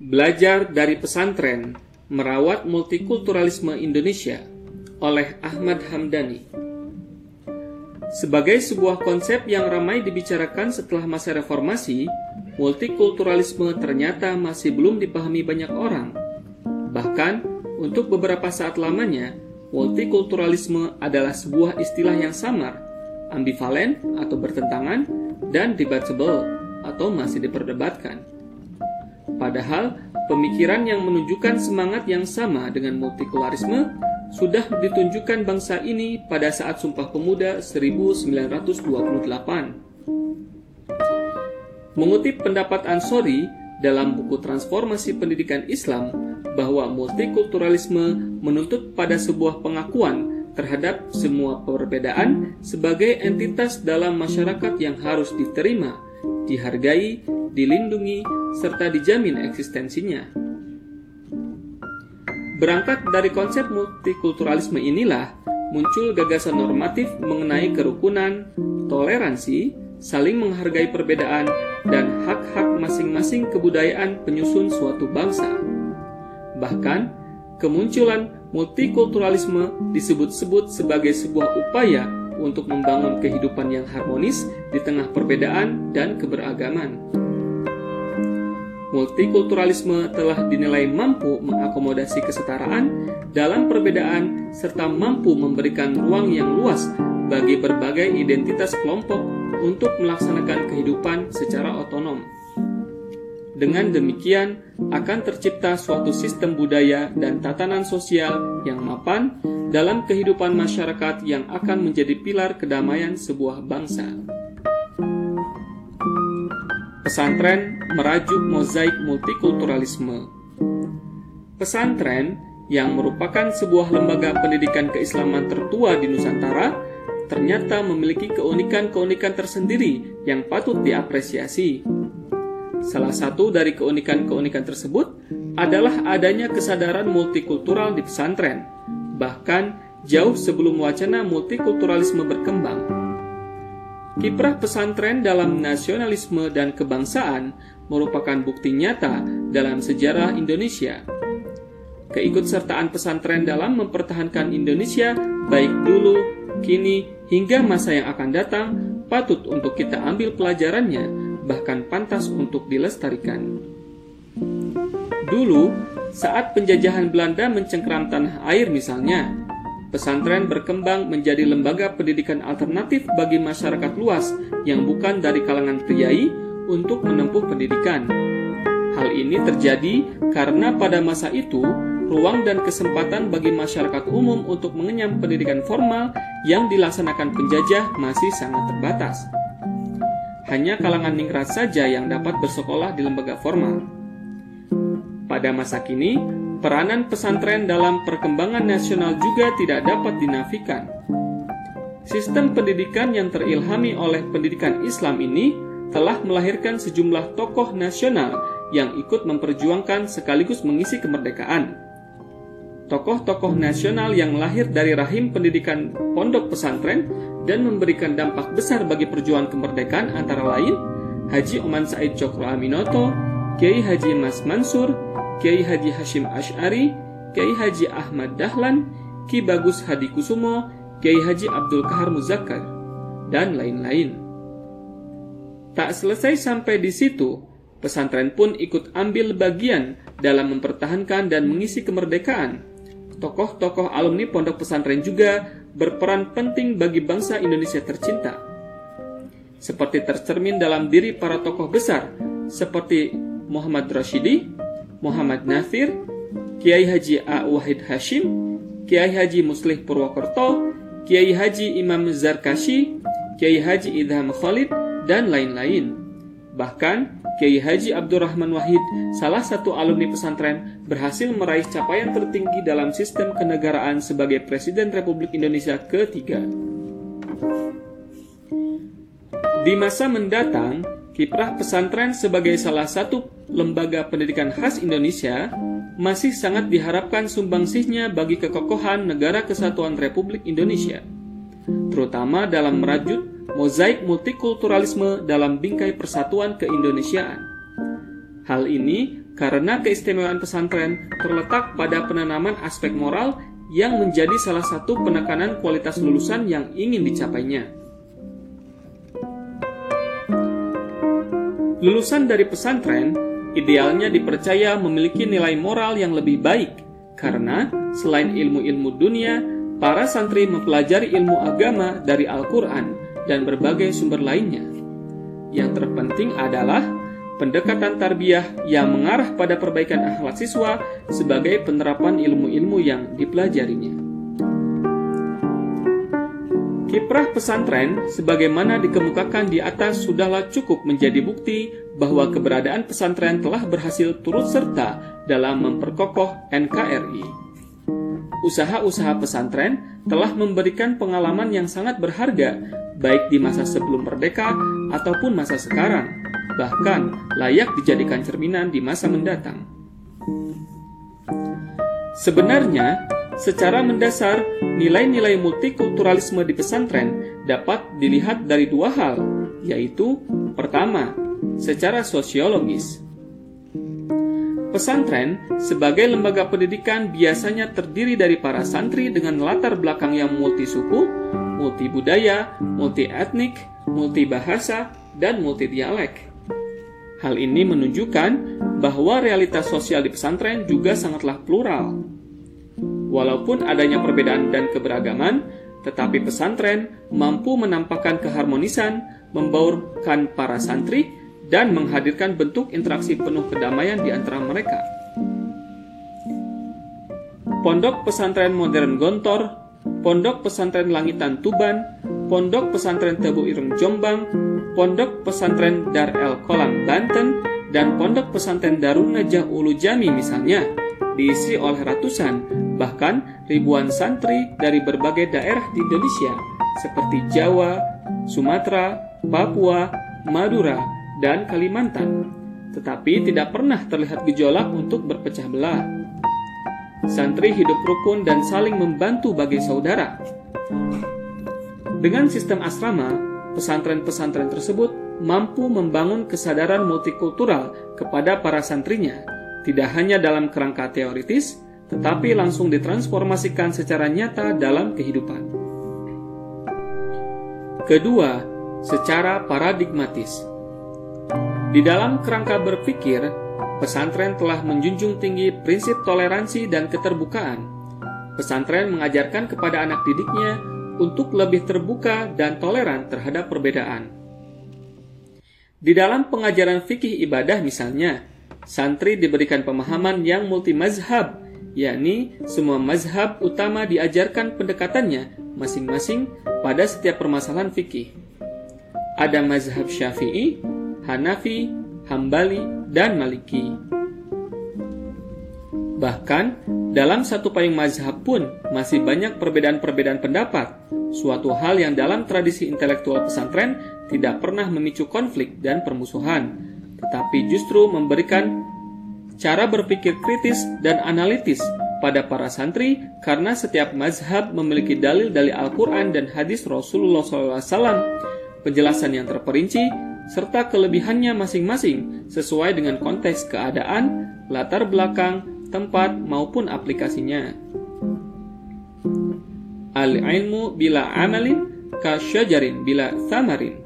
Belajar dari pesantren Merawat Multikulturalisme Indonesia oleh Ahmad Hamdani Sebagai sebuah konsep yang ramai dibicarakan setelah masa reformasi, multikulturalisme ternyata masih belum dipahami banyak orang. Bahkan, untuk beberapa saat lamanya, multikulturalisme adalah sebuah istilah yang samar, ambivalen atau bertentangan, dan debatable atau masih diperdebatkan. Padahal, pemikiran yang menunjukkan semangat yang sama dengan multikularisme sudah ditunjukkan bangsa ini pada saat Sumpah Pemuda 1928. Mengutip pendapat Ansori dalam buku Transformasi Pendidikan Islam bahwa multikulturalisme menuntut pada sebuah pengakuan terhadap semua perbedaan sebagai entitas dalam masyarakat yang harus diterima, dihargai, dilindungi, serta dijamin eksistensinya. Berangkat dari konsep multikulturalisme inilah muncul gagasan normatif mengenai kerukunan, toleransi, saling menghargai perbedaan, dan hak-hak masing-masing kebudayaan penyusun suatu bangsa. Bahkan, kemunculan multikulturalisme disebut-sebut sebagai sebuah upaya untuk membangun kehidupan yang harmonis di tengah perbedaan dan keberagaman multikulturalisme telah dinilai mampu mengakomodasi kesetaraan dalam perbedaan serta mampu memberikan ruang yang luas bagi berbagai identitas kelompok untuk melaksanakan kehidupan secara otonom. Dengan demikian, akan tercipta suatu sistem budaya dan tatanan sosial yang mapan dalam kehidupan masyarakat yang akan menjadi pilar kedamaian sebuah bangsa. Pesantren merajuk mozaik multikulturalisme. Pesantren yang merupakan sebuah lembaga pendidikan keislaman tertua di Nusantara ternyata memiliki keunikan-keunikan tersendiri yang patut diapresiasi. Salah satu dari keunikan-keunikan tersebut adalah adanya kesadaran multikultural di pesantren, bahkan jauh sebelum wacana multikulturalisme berkembang. Kiprah pesantren dalam nasionalisme dan kebangsaan merupakan bukti nyata dalam sejarah Indonesia. Keikutsertaan pesantren dalam mempertahankan Indonesia baik dulu, kini, hingga masa yang akan datang patut untuk kita ambil pelajarannya, bahkan pantas untuk dilestarikan. Dulu, saat penjajahan Belanda mencengkeram tanah air misalnya, pesantren berkembang menjadi lembaga pendidikan alternatif bagi masyarakat luas yang bukan dari kalangan priai untuk menempuh pendidikan. Hal ini terjadi karena pada masa itu ruang dan kesempatan bagi masyarakat umum untuk mengenyam pendidikan formal yang dilaksanakan penjajah masih sangat terbatas. Hanya kalangan ningrat saja yang dapat bersekolah di lembaga formal. Pada masa kini, peranan pesantren dalam perkembangan nasional juga tidak dapat dinafikan. Sistem pendidikan yang terilhami oleh pendidikan Islam ini telah melahirkan sejumlah tokoh nasional yang ikut memperjuangkan sekaligus mengisi kemerdekaan. Tokoh-tokoh nasional yang lahir dari rahim pendidikan pondok pesantren dan memberikan dampak besar bagi perjuangan kemerdekaan antara lain Haji Oman Said Cokro Aminoto, Kiai Haji Mas Mansur, Kiai Haji Hashim Ash'ari, Kiai Haji Ahmad Dahlan, Ki Bagus Hadi Kusumo, Kiai Haji Abdul Kahar Muzakkar, dan lain-lain. Tak selesai sampai di situ, pesantren pun ikut ambil bagian dalam mempertahankan dan mengisi kemerdekaan. Tokoh-tokoh alumni pondok pesantren juga berperan penting bagi bangsa Indonesia tercinta. Seperti tercermin dalam diri para tokoh besar seperti Muhammad Rashidi, Muhammad Nafir, Kiai Haji A. Wahid Hashim, Kiai Haji Muslih Purwokerto, Kiai Haji Imam Zarkashi, Kiai Haji Idham Khalid, dan lain-lain. Bahkan, Kiai Haji Abdurrahman Wahid, salah satu alumni pesantren, berhasil meraih capaian tertinggi dalam sistem kenegaraan sebagai Presiden Republik Indonesia ketiga. Di masa mendatang, kiprah pesantren sebagai salah satu lembaga pendidikan khas Indonesia masih sangat diharapkan sumbangsihnya bagi kekokohan negara kesatuan Republik Indonesia, terutama dalam merajut mozaik multikulturalisme dalam bingkai persatuan keindonesiaan. Hal ini karena keistimewaan pesantren terletak pada penanaman aspek moral yang menjadi salah satu penekanan kualitas lulusan yang ingin dicapainya. Lulusan dari pesantren idealnya dipercaya memiliki nilai moral yang lebih baik karena selain ilmu-ilmu dunia, para santri mempelajari ilmu agama dari Al-Quran dan berbagai sumber lainnya. Yang terpenting adalah pendekatan tarbiyah yang mengarah pada perbaikan akhlak siswa sebagai penerapan ilmu-ilmu yang dipelajarinya. Kiprah pesantren, sebagaimana dikemukakan di atas, sudahlah cukup menjadi bukti bahwa keberadaan pesantren telah berhasil turut serta dalam memperkokoh NKRI. Usaha-usaha pesantren telah memberikan pengalaman yang sangat berharga, baik di masa sebelum merdeka ataupun masa sekarang, bahkan layak dijadikan cerminan di masa mendatang. Sebenarnya, secara mendasar, nilai-nilai multikulturalisme di pesantren dapat dilihat dari dua hal, yaitu pertama, secara sosiologis. Pesantren sebagai lembaga pendidikan biasanya terdiri dari para santri dengan latar belakang yang multisuku, multibudaya, multietnik, multibahasa, dan multidialek. Hal ini menunjukkan bahwa realitas sosial di pesantren juga sangatlah plural. Walaupun adanya perbedaan dan keberagaman, tetapi pesantren mampu menampakkan keharmonisan, membaurkan para santri, dan menghadirkan bentuk interaksi penuh kedamaian di antara mereka. Pondok Pesantren Modern Gontor, Pondok Pesantren Langitan Tuban, Pondok Pesantren Tebu Ireng Jombang, Pondok Pesantren Dar El Kolam Banten, dan Pondok Pesantren Darun Najah Ulu Jami misalnya, diisi oleh ratusan, bahkan ribuan santri dari berbagai daerah di Indonesia, seperti Jawa, Sumatera, Papua, Madura, dan Kalimantan. Tetapi tidak pernah terlihat gejolak untuk berpecah belah. Santri hidup rukun dan saling membantu bagi saudara. Dengan sistem asrama, pesantren-pesantren tersebut mampu membangun kesadaran multikultural kepada para santrinya, tidak hanya dalam kerangka teoritis, tetapi langsung ditransformasikan secara nyata dalam kehidupan. Kedua, secara paradigmatis. Di dalam kerangka berpikir, pesantren telah menjunjung tinggi prinsip toleransi dan keterbukaan. Pesantren mengajarkan kepada anak didiknya untuk lebih terbuka dan toleran terhadap perbedaan. Di dalam pengajaran fikih ibadah misalnya, santri diberikan pemahaman yang multi mazhab, yakni semua mazhab utama diajarkan pendekatannya masing-masing pada setiap permasalahan fikih. Ada mazhab syafi'i, Hanafi, Hambali, dan Maliki. Bahkan, dalam satu payung mazhab pun masih banyak perbedaan-perbedaan pendapat, suatu hal yang dalam tradisi intelektual pesantren tidak pernah memicu konflik dan permusuhan, tetapi justru memberikan cara berpikir kritis dan analitis pada para santri karena setiap mazhab memiliki dalil-dalil Al-Quran dan hadis Rasulullah SAW, penjelasan yang terperinci, serta kelebihannya masing-masing sesuai dengan konteks keadaan, latar belakang, tempat maupun aplikasinya. Al-ilmu bila amalin kasyajarin bila thamarin.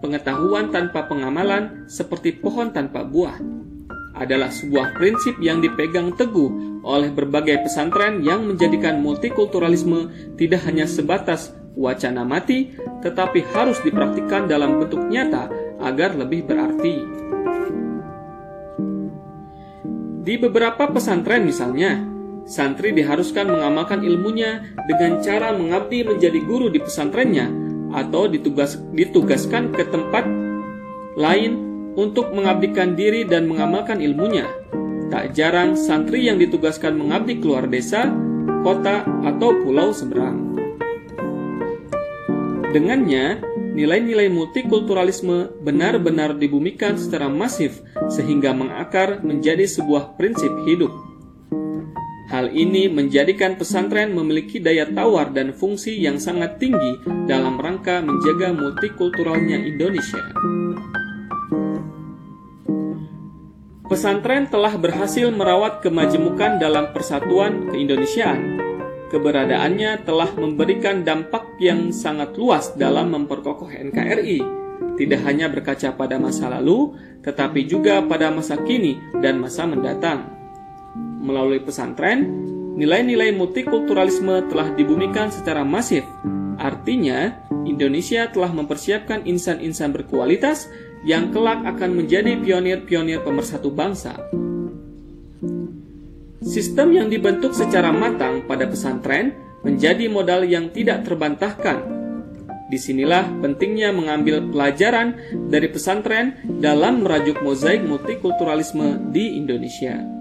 Pengetahuan tanpa pengamalan seperti pohon tanpa buah adalah sebuah prinsip yang dipegang teguh oleh berbagai pesantren yang menjadikan multikulturalisme tidak hanya sebatas wacana mati, tetapi harus dipraktikkan dalam bentuk nyata agar lebih berarti. Di beberapa pesantren misalnya, santri diharuskan mengamalkan ilmunya dengan cara mengabdi menjadi guru di pesantrennya atau ditugas, ditugaskan ke tempat lain untuk mengabdikan diri dan mengamalkan ilmunya. Tak jarang santri yang ditugaskan mengabdi keluar desa, kota, atau pulau seberang. Dengannya, nilai-nilai multikulturalisme benar-benar dibumikan secara masif sehingga mengakar menjadi sebuah prinsip hidup. Hal ini menjadikan pesantren memiliki daya tawar dan fungsi yang sangat tinggi dalam rangka menjaga multikulturalnya Indonesia. Pesantren telah berhasil merawat kemajemukan dalam persatuan keindonesiaan. Keberadaannya telah memberikan dampak yang sangat luas dalam memperkokoh NKRI, tidak hanya berkaca pada masa lalu, tetapi juga pada masa kini dan masa mendatang. Melalui pesantren, nilai-nilai multikulturalisme telah dibumikan secara masif. Artinya, Indonesia telah mempersiapkan insan-insan berkualitas yang kelak akan menjadi pionir-pionir pemersatu bangsa. Sistem yang dibentuk secara matang pada pesantren menjadi modal yang tidak terbantahkan. Di sinilah pentingnya mengambil pelajaran dari pesantren dalam merajuk mozaik multikulturalisme di Indonesia.